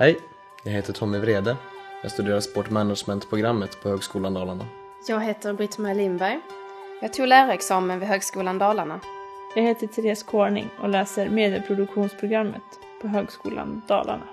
Hej, jag heter Tommy Vrede. Jag studerar sportmanagementprogrammet på Högskolan Dalarna. Jag heter Britt-Marie Lindberg. Jag tog lärarexamen vid Högskolan Dalarna. Jag heter Therese Kårning och läser medieproduktionsprogrammet på Högskolan Dalarna.